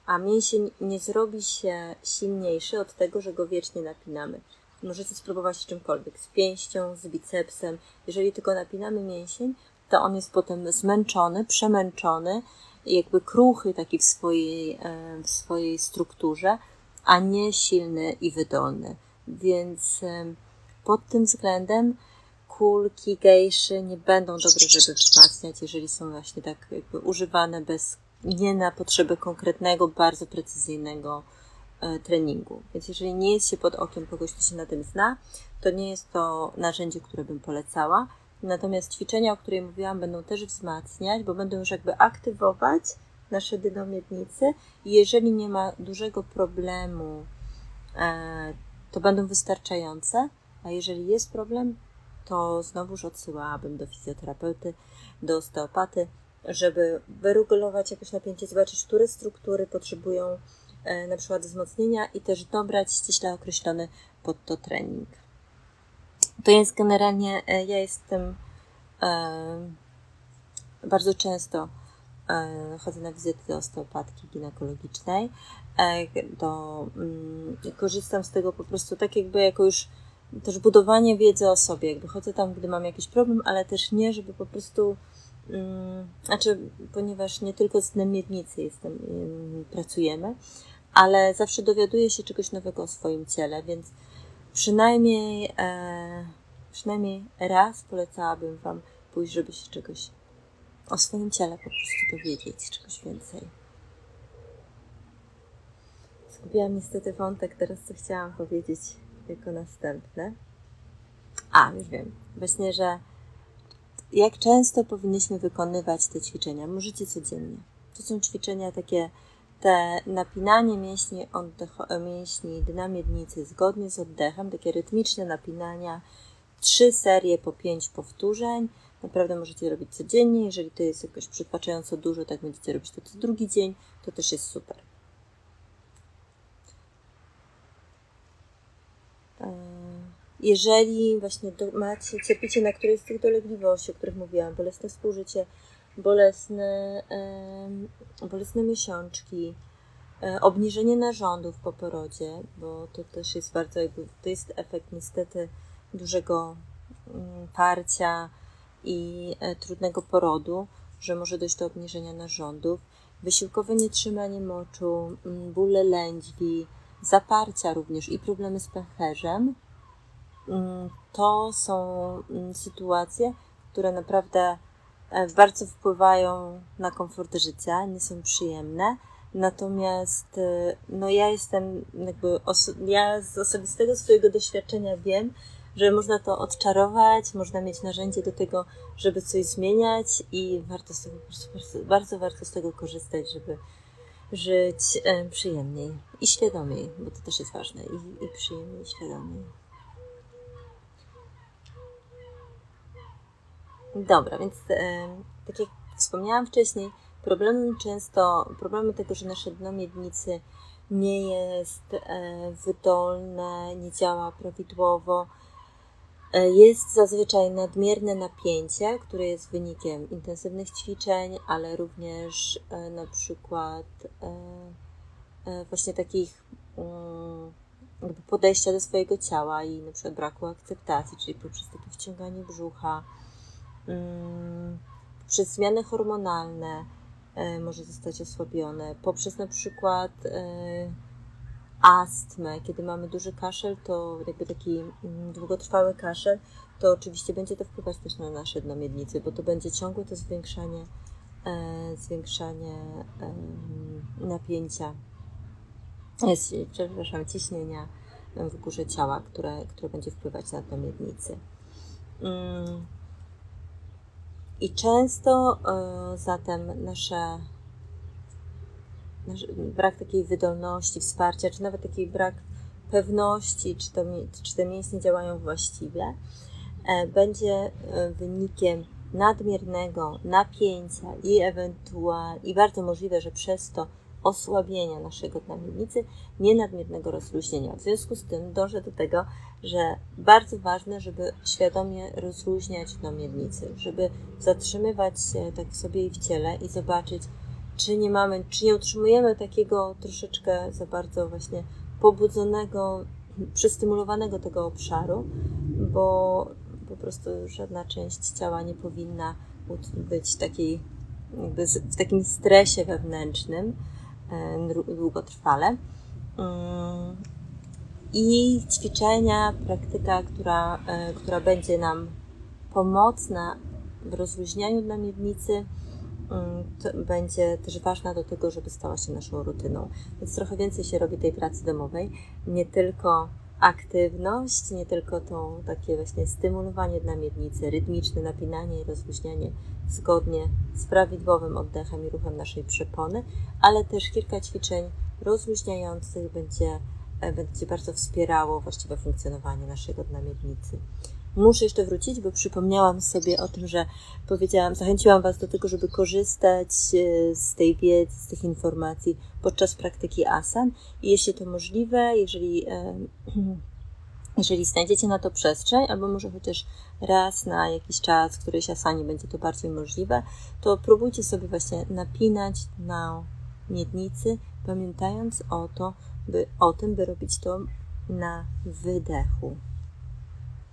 Speaker 2: a mięsień nie zrobi się silniejszy od tego, że go wiecznie napinamy. Możecie spróbować z czymkolwiek, z pięścią, z bicepsem. Jeżeli tylko napinamy mięsień, to on jest potem zmęczony, przemęczony, jakby kruchy taki w swojej, e, w swojej strukturze, a nie silny i wydolny. Więc e, pod tym względem kulki, gejszy nie będą dobre, żeby wzmacniać, jeżeli są właśnie tak jakby używane bez, nie na potrzeby konkretnego, bardzo precyzyjnego e, treningu. Więc jeżeli nie jest się pod okiem kogoś, kto się na tym zna, to nie jest to narzędzie, które bym polecała. Natomiast ćwiczenia, o których mówiłam, będą też wzmacniać, bo będą już jakby aktywować nasze dynomiednicy i jeżeli nie ma dużego problemu, e, to będą wystarczające, a jeżeli jest problem, to znowuż odsyłałabym do fizjoterapeuty, do osteopaty, żeby wyregulować jakoś napięcie, zobaczyć, które struktury potrzebują e, na przykład wzmocnienia i też dobrać ściśle określony pod to trening. To jest generalnie, e, ja jestem e, bardzo często e, chodzę na wizyty do osteopatki ginekologicznej, do, mm, korzystam z tego po prostu tak jakby jako już też budowanie wiedzy o sobie, jakby chodzę tam, gdy mam jakiś problem, ale też nie, żeby po prostu mm, znaczy, ponieważ nie tylko z dnem miednicy jestem, pracujemy, ale zawsze dowiaduję się czegoś nowego o swoim ciele, więc przynajmniej, e, przynajmniej raz polecałabym Wam pójść, żeby się czegoś o swoim ciele po prostu dowiedzieć, czegoś więcej. Zgubiłam niestety wątek, teraz co chciałam powiedzieć jako następne. A, już wiem. Właśnie, że jak często powinniśmy wykonywać te ćwiczenia? Możecie codziennie. To są ćwiczenia takie, te napinanie mięśni, oddech, mięśni dna miednicy zgodnie z oddechem, takie rytmiczne napinania, trzy serie po pięć powtórzeń. Naprawdę możecie robić codziennie. Jeżeli to jest jakoś przytłaczająco dużo, tak będziecie robić to co drugi dzień, to też jest super. jeżeli właśnie macie, cierpicie na którejś z tych dolegliwości, o których mówiłam, bolesne współżycie, bolesne, bolesne miesiączki, e, obniżenie narządów po porodzie, bo to też jest bardzo, to jest efekt niestety dużego mm, parcia i e, trudnego porodu, że może dojść do obniżenia narządów, wysiłkowe nietrzymanie moczu, mm, bóle lędźwi, zaparcia również i problemy z pęcherzem, Mm, to są mm, sytuacje, które naprawdę bardzo wpływają na komfort życia, nie są przyjemne. Natomiast e, no ja jestem jakby, ja z osobistego swojego doświadczenia wiem, że można to odczarować, można mieć narzędzie do tego, żeby coś zmieniać i warto z tego, bardzo, bardzo warto z tego korzystać, żeby żyć e, przyjemniej i świadomiej, bo to też jest ważne, i, i przyjemniej, i świadomiej. Dobra, więc e, tak jak wspomniałam wcześniej, problemem często, problemem tego, że nasze dno miednicy nie jest e, wydolne, nie działa prawidłowo, e, jest zazwyczaj nadmierne napięcie, które jest wynikiem intensywnych ćwiczeń, ale również e, na przykład e, e, właśnie takich mm, jakby podejścia do swojego ciała i na przykład braku akceptacji, czyli poprzez takie wciąganie brzucha, przez zmiany hormonalne e, może zostać osłabione, poprzez na przykład e, astmę, kiedy mamy duży kaszel, to jakby taki mm, długotrwały kaszel, to oczywiście będzie to wpływać też na nasze dno miednicy, bo to będzie ciągłe to zwiększanie, e, zwiększanie napięcia, przepraszam, ciśnienia w górze ciała, które, które będzie wpływać na dno miednicy. I często y, zatem nasze, nasz brak takiej wydolności, wsparcia, czy nawet taki brak pewności, czy, to, czy te mięśnie działają właściwie, y, będzie y, wynikiem nadmiernego napięcia i ewentualnie, i bardzo możliwe, że przez to osłabienia naszego dna nie nadmiernego rozluźnienia. W związku z tym dążę do tego, że bardzo ważne, żeby świadomie rozluźniać dno miednicy, żeby zatrzymywać się tak sobie i w ciele i zobaczyć, czy nie mamy, czy nie utrzymujemy takiego troszeczkę za bardzo właśnie pobudzonego, przystymulowanego tego obszaru, bo po prostu żadna część ciała nie powinna być takiej, jakby w takim stresie wewnętrznym, E, długotrwale. I ćwiczenia, praktyka, która, e, która będzie nam pomocna w rozluźnianiu dla miednicy, mm, będzie też ważna do tego, żeby stała się naszą rutyną. Więc trochę więcej się robi tej pracy domowej, nie tylko aktywność, nie tylko to takie właśnie stymulowanie dla miednicy, rytmiczne napinanie i rozluźnianie zgodnie z prawidłowym oddechem i ruchem naszej przepony, ale też kilka ćwiczeń rozluźniających będzie, będzie bardzo wspierało właściwe funkcjonowanie naszego dna miednicy. muszę jeszcze wrócić, bo przypomniałam sobie o tym, że powiedziałam, zachęciłam Was do tego, żeby korzystać e, z tej wiedzy, z tych informacji podczas praktyki asan. I jeśli to możliwe, jeżeli, e, jeżeli znajdziecie na to przestrzeń, albo może chociaż raz na jakiś czas, któryś asanie będzie to bardziej możliwe, to próbujcie sobie właśnie napinać na miednicy, pamiętając o, to, by, o tym, by robić to na wydechu.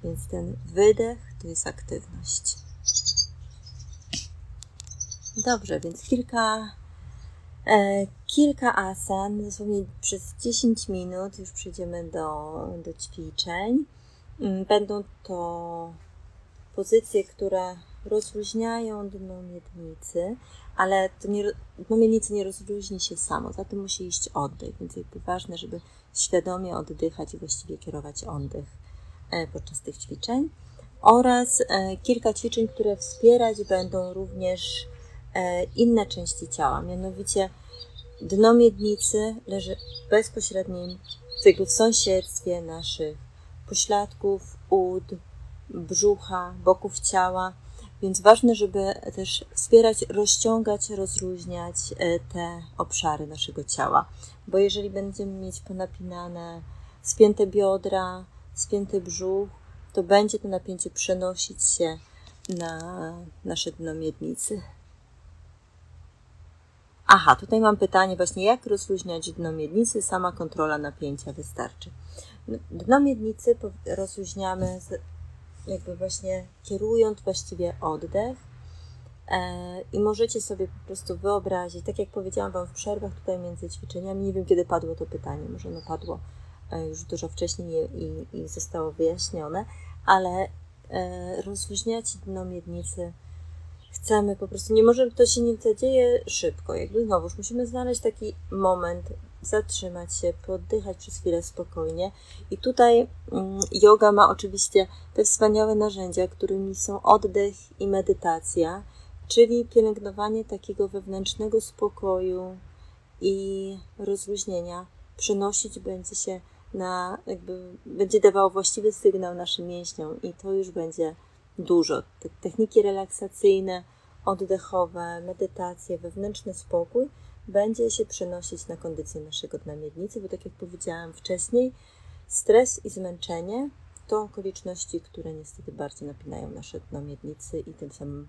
Speaker 2: Więc ten wydech to jest aktywność. Dobrze, więc kilka, e, kilka asan, dosłownie przez 10 minut już przejdziemy do, do ćwiczeń. Mm, będą to pozycje, które rozluźniają dno miednicy, ale to nie, dno miednicy nie rozluźni się samo, za tym musi iść oddech, więc jakby ważne, żeby świadomie oddychać i właściwie kierować oddech e, podczas tych ćwiczeń. Oraz e, kilka ćwiczeń, które wspierać będą również e, inne części ciała, mianowicie dno miednicy leży bezpośrednim jakby w sąsiedztwie naszych pośladków, ud, brzucha, boków ciała, więc ważne, żeby też wspierać, rozciągać, rozluźniać e, te obszary naszego ciała. Bo jeżeli będziemy mieć ponapinane spięte biodra, spięty brzuch, to będzie to napięcie przenosić się na nasze dno miednicy. Aha, tutaj mam pytanie właśnie, jak rozluźniać dno miednicy? Sama kontrola napięcia wystarczy. Dno miednicy rozluźniamy jakby właśnie kierując właściwie oddech. E, I możecie sobie po prostu wyobrazić, tak jak powiedziałam Wam w przerwach tutaj między ćwiczeniami, nie wiem kiedy padło to pytanie, może ono padło e, już dużo wcześniej i, i zostało wyjaśnione, ale e, rozluźniać dno miednicy chcemy po prostu, nie może, to się nie dzieje szybko, jakby znowuż musimy znaleźć taki moment zatrzymać się, poddychać przez chwilę spokojnie. I tutaj mm, yoga ma oczywiście te wspaniałe narzędzia, którymi są oddech i medytacja, czyli pielęgnowanie takiego wewnętrznego spokoju i rozluźnienia. Przenosić będzie się na, jakby będzie dawało właściwy sygnał naszym mięśniom i to już będzie dużo. Te techniki relaksacyjne, oddechowe, medytacje, wewnętrzny spokój będzie się przenosić na kondycję naszego dna miednicy, bo tak jak powiedziałam wcześniej, stres i zmęczenie to okoliczności, które niestety bardzo napinają nasze dno miednicy i tym samym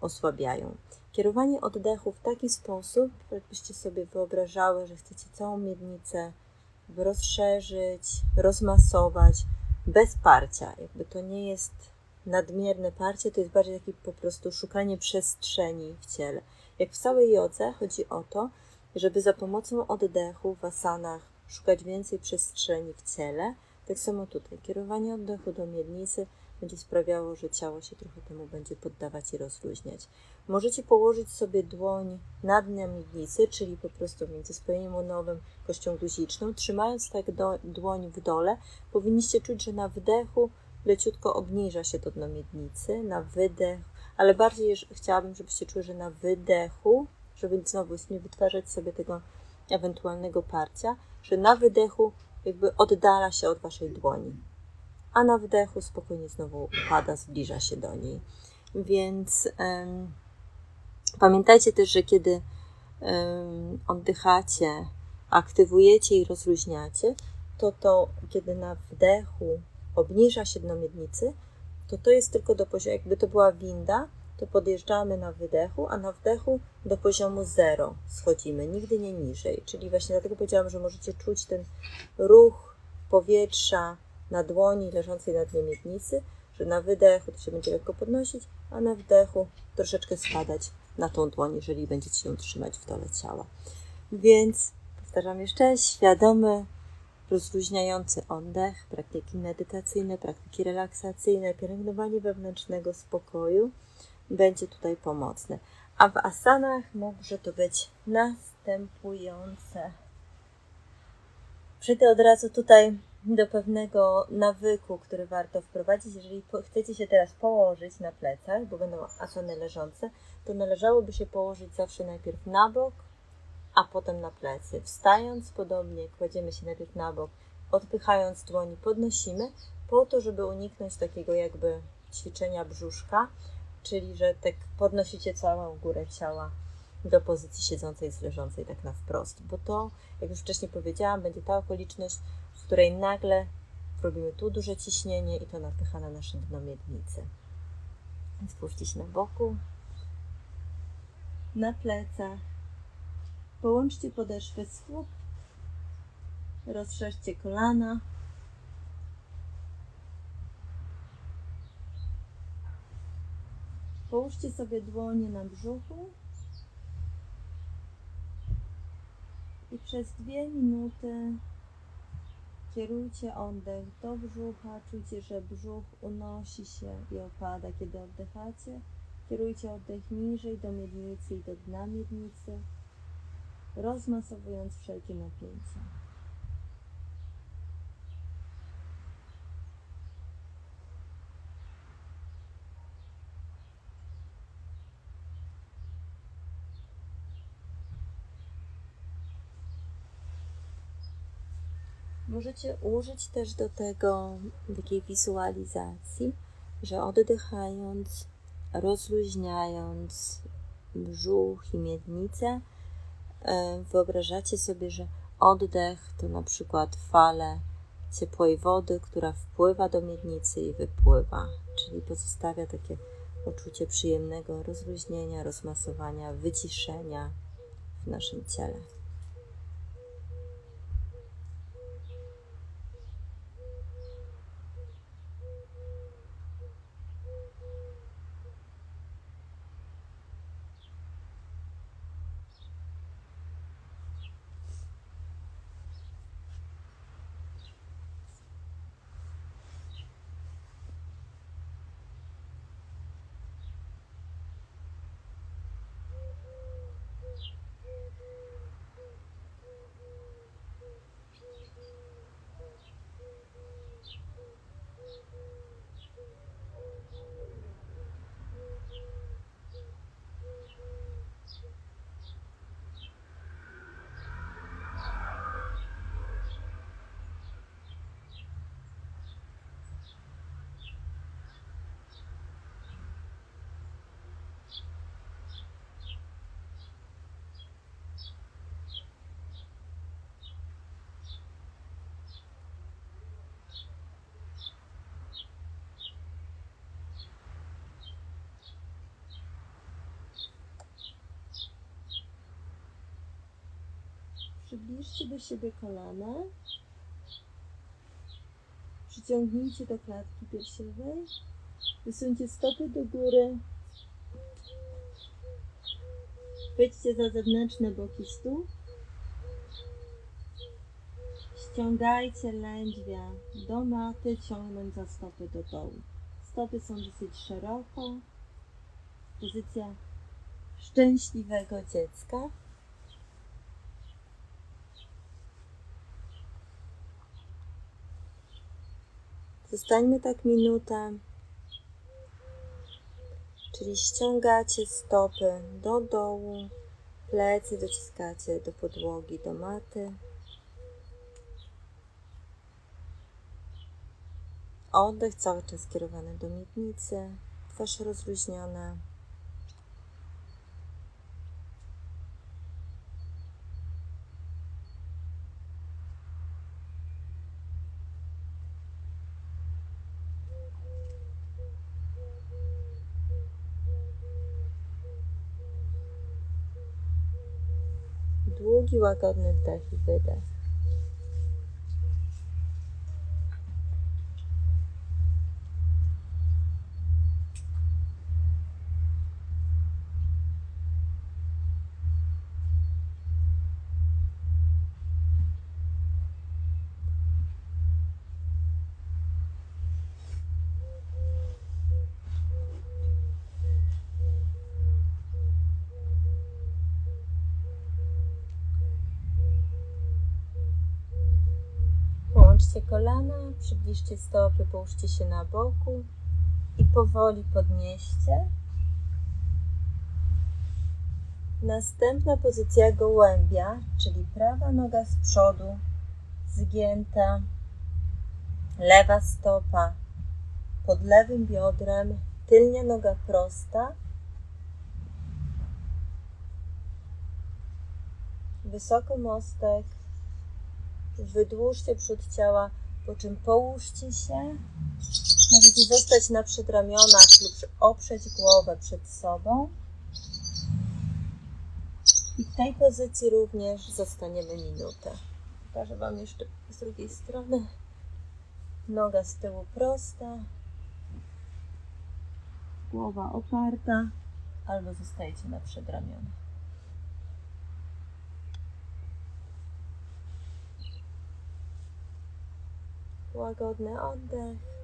Speaker 2: osłabiają. Kierowanie oddechu w taki sposób, jakbyście sobie wyobrażały, że chcecie całą miednicę rozszerzyć, rozmasować, bez parcia. Jakby to nie jest nadmierne parcie, to jest bardziej takie po prostu szukanie przestrzeni w ciele. Jak w całej jodze chodzi o to, żeby za pomocą oddechu w asanach szukać więcej przestrzeni w ciele, tak samo tutaj kierowanie oddechu do miednicy będzie sprawiało, że ciało się trochę temu będzie poddawać i rozluźniać. Możecie położyć sobie dłoń na dnie miednicy, czyli po prostu między spojeniem łonowym, kością guziczną. Trzymając tak do, dłoń w dole, powinniście czuć, że na wdechu leciutko obniża się to dno miednicy, na wydech ale bardziej chciałabym, żebyście czuli, że na wydechu, żeby znowu nie wytwarzać sobie tego ewentualnego parcia, że na wydechu jakby oddala się od waszej dłoni, a na wdechu spokojnie znowu upada, zbliża się do niej. Więc um, pamiętajcie też, że kiedy um, oddychacie, aktywujecie i rozluźniacie, to to, kiedy na wdechu obniża się dno miednicy, to to jest tylko do poziomu, jakby to była winda, to podjeżdżamy na wydechu, a na wdechu do poziomu 0 schodzimy, nigdy nie niżej. Czyli właśnie dlatego powiedziałam, że możecie czuć ten ruch powietrza na dłoni leżącej na dnie miednicy, że na wydechu to się będzie lekko podnosić, a na wdechu troszeczkę spadać na tą dłoń, jeżeli będziecie się trzymać w dole ciała. Więc powtarzam jeszcze, świadomy rozluźniający oddech, praktyki medytacyjne, praktyki relaksacyjne, pielęgnowanie wewnętrznego spokoju będzie tutaj pomocne. A w asanach może to być następujące. Przejdę od razu tutaj do pewnego nawyku, który warto wprowadzić. Jeżeli chcecie się teraz położyć na plecach, bo będą asany leżące, to należałoby się położyć zawsze najpierw na bok, a potem na plecy. Wstając podobnie, kładziemy się najpierw na bok, odpychając dłoni, podnosimy, po to, żeby uniknąć takiego jakby ćwiczenia brzuszka, czyli że tak podnosicie całą górę ciała do pozycji siedzącej z leżącej tak na wprost, bo to, jak już wcześniej powiedziałam, będzie ta okoliczność, w której nagle robimy tu duże ciśnienie i to napycha na nasze dno miednicy. Więc na boku, na plecach, połączcie podeszwy stóp, rozszerzcie kolana, Połóżcie sobie dłonie na brzuchu i przez dwie minuty kierujcie oddech do brzucha. Czujcie, że brzuch unosi się i opada, kiedy oddychacie. Kierujcie oddech niżej do miednicy i do dna miednicy, rozmasowując wszelkie napięcia. Możecie użyć też do tego takiej wizualizacji, że oddychając, rozluźniając brzuch i miednicę, wyobrażacie sobie, że oddech to na przykład fale ciepłej wody, która wpływa do miednicy i wypływa, czyli pozostawia takie poczucie przyjemnego rozluźnienia, rozmasowania, wyciszenia w naszym ciele. Przybliżcie do siebie kolana. Przyciągnijcie do klatki piersiowej. Wysuńcie stopy do góry. Chwyćcie za zewnętrzne boki stóp. Ściągajcie lędźwia do maty, ciągnąc za stopy do dołu. Stopy są dosyć szeroko. Pozycja szczęśliwego dziecka. Zostańmy tak minutę. Czyli ściągacie stopy do dołu, plecy dociskacie do podłogi, do maty. Oddech cały czas skierowany do miednicy, twarz rozluźniona. Długi, łagodny wdech i przybliżcie stopy, połóżcie się na boku i powoli podnieście. Następna pozycja gołębia, czyli prawa noga z przodu, zgięta, lewa stopa pod lewym biodrem, tylnia noga prosta, wysoko mostek, wydłużcie przód ciała, po czym połóżcie się. Możecie zostać na przedramionach lub oprzeć głowę przed sobą. I w tej pozycji również zostaniemy minutę. Pokażę Wam jeszcze z drugiej strony. Noga z tyłu prosta, głowa oparta, albo zostajecie na przedramionach. Łagodny oddech.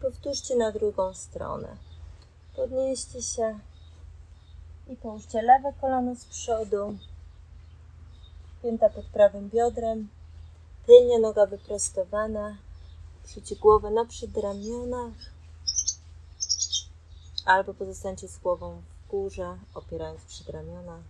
Speaker 2: Powtórzcie na drugą stronę. Podnieście się i połóżcie lewe kolano z przodu, pięta pod prawym biodrem, tylnia noga wyprostowana, Przyjcie głowę na przedramionach albo pozostańcie z głową w górze, opierając przedramiona.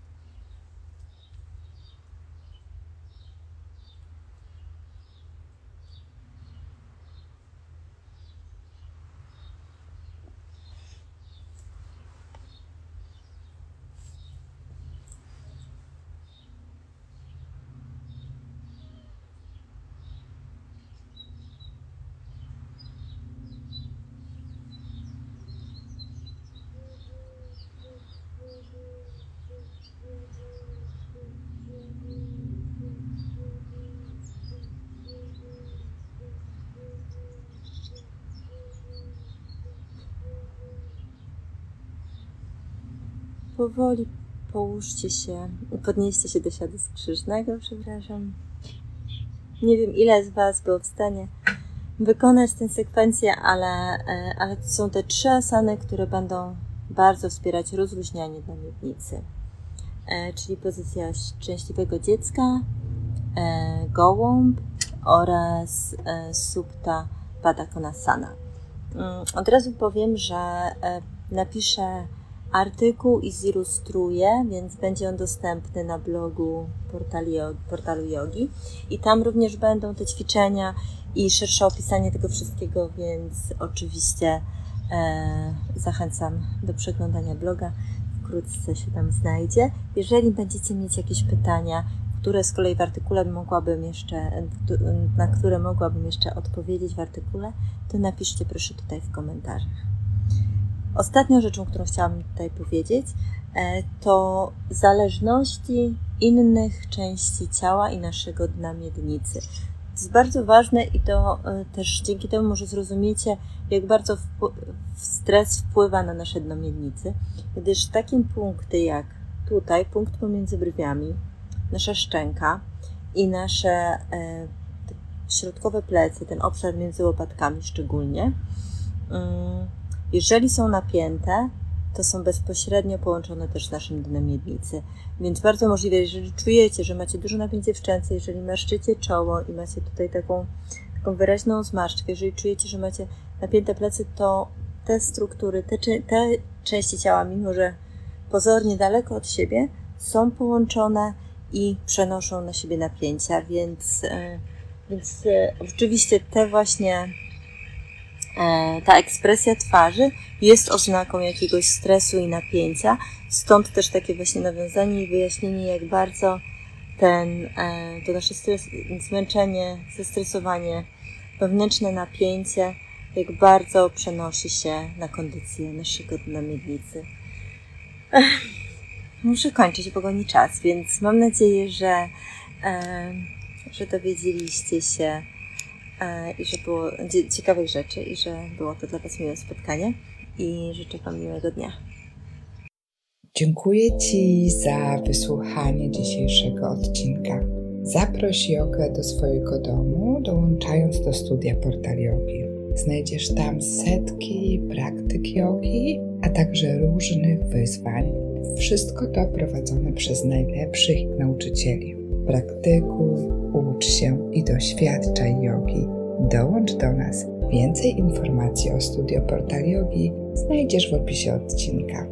Speaker 2: Powoli połóżcie się, podnieście się do siadu skrzyżnego, przepraszam. Nie wiem, ile z Was było w stanie wykonać tę sekwencję, ale, e, ale to są te trzy asany, które będą bardzo wspierać rozluźnianie dla miednicy. E, czyli pozycja szczęśliwego dziecka, e, gołąb oraz supta Padakonasana. Mm, od razu powiem, że napiszę Artykuł i zilustruję, więc będzie on dostępny na blogu portalu yogi. I tam również będą te ćwiczenia i szersze opisanie tego wszystkiego, więc oczywiście e, zachęcam do przeglądania bloga. Wkrótce się tam znajdzie. Jeżeli będziecie mieć jakieś pytania, które z kolei w artykule mogłabym jeszcze, na które mogłabym jeszcze odpowiedzieć w artykule, to napiszcie proszę tutaj w komentarzach. Ostatnią rzeczą, którą chciałam tutaj powiedzieć, e, to zależności innych części ciała i naszego dna miednicy. To jest bardzo ważne i to e, też dzięki temu może zrozumiecie, jak bardzo stres wpływa na nasze dno miednicy, gdyż takie punkty jak tutaj, punkt pomiędzy brwiami, nasza szczęka i nasze e, środkowe plecy, ten obszar między łopatkami szczególnie, mm, jeżeli są napięte, to są bezpośrednio połączone też z naszym dnem miednicy. Więc bardzo możliwe, jeżeli czujecie, że macie dużo napięcie w szczęce, jeżeli marszczycie czoło i macie tutaj taką, taką wyraźną zmarszczkę, jeżeli czujecie, że macie napięte plecy, to te struktury, te, te części ciała, mimo że pozornie daleko od siebie, są połączone i przenoszą na siebie napięcia, więc, e, więc e, oczywiście te właśnie E, ta ekspresja twarzy jest oznaką jakiegoś stresu i napięcia. Stąd też takie właśnie nawiązanie i wyjaśnienie, jak bardzo ten, e, to nasze stres, zmęczenie, zestresowanie, wewnętrzne napięcie, jak bardzo przenosi się na kondycję naszego dna miednicy. Muszę kończyć, bo goni czas, więc mam nadzieję, że, e, że dowiedzieliście się i że było ciekawych rzeczy i że było to dla Was miłe spotkanie i życzę Wam miłego dnia.
Speaker 1: Dziękuję Ci za wysłuchanie dzisiejszego odcinka. Zaproś jogę do swojego domu, dołączając do studia Portal Yogi. Znajdziesz tam setki praktyk jogi, a także różnych wyzwań. Wszystko to prowadzone przez najlepszych nauczycieli. Praktykuj, ucz się i doświadczaj jogi. Dołącz do nas. Więcej informacji o studio Portal Yogi znajdziesz w opisie odcinka.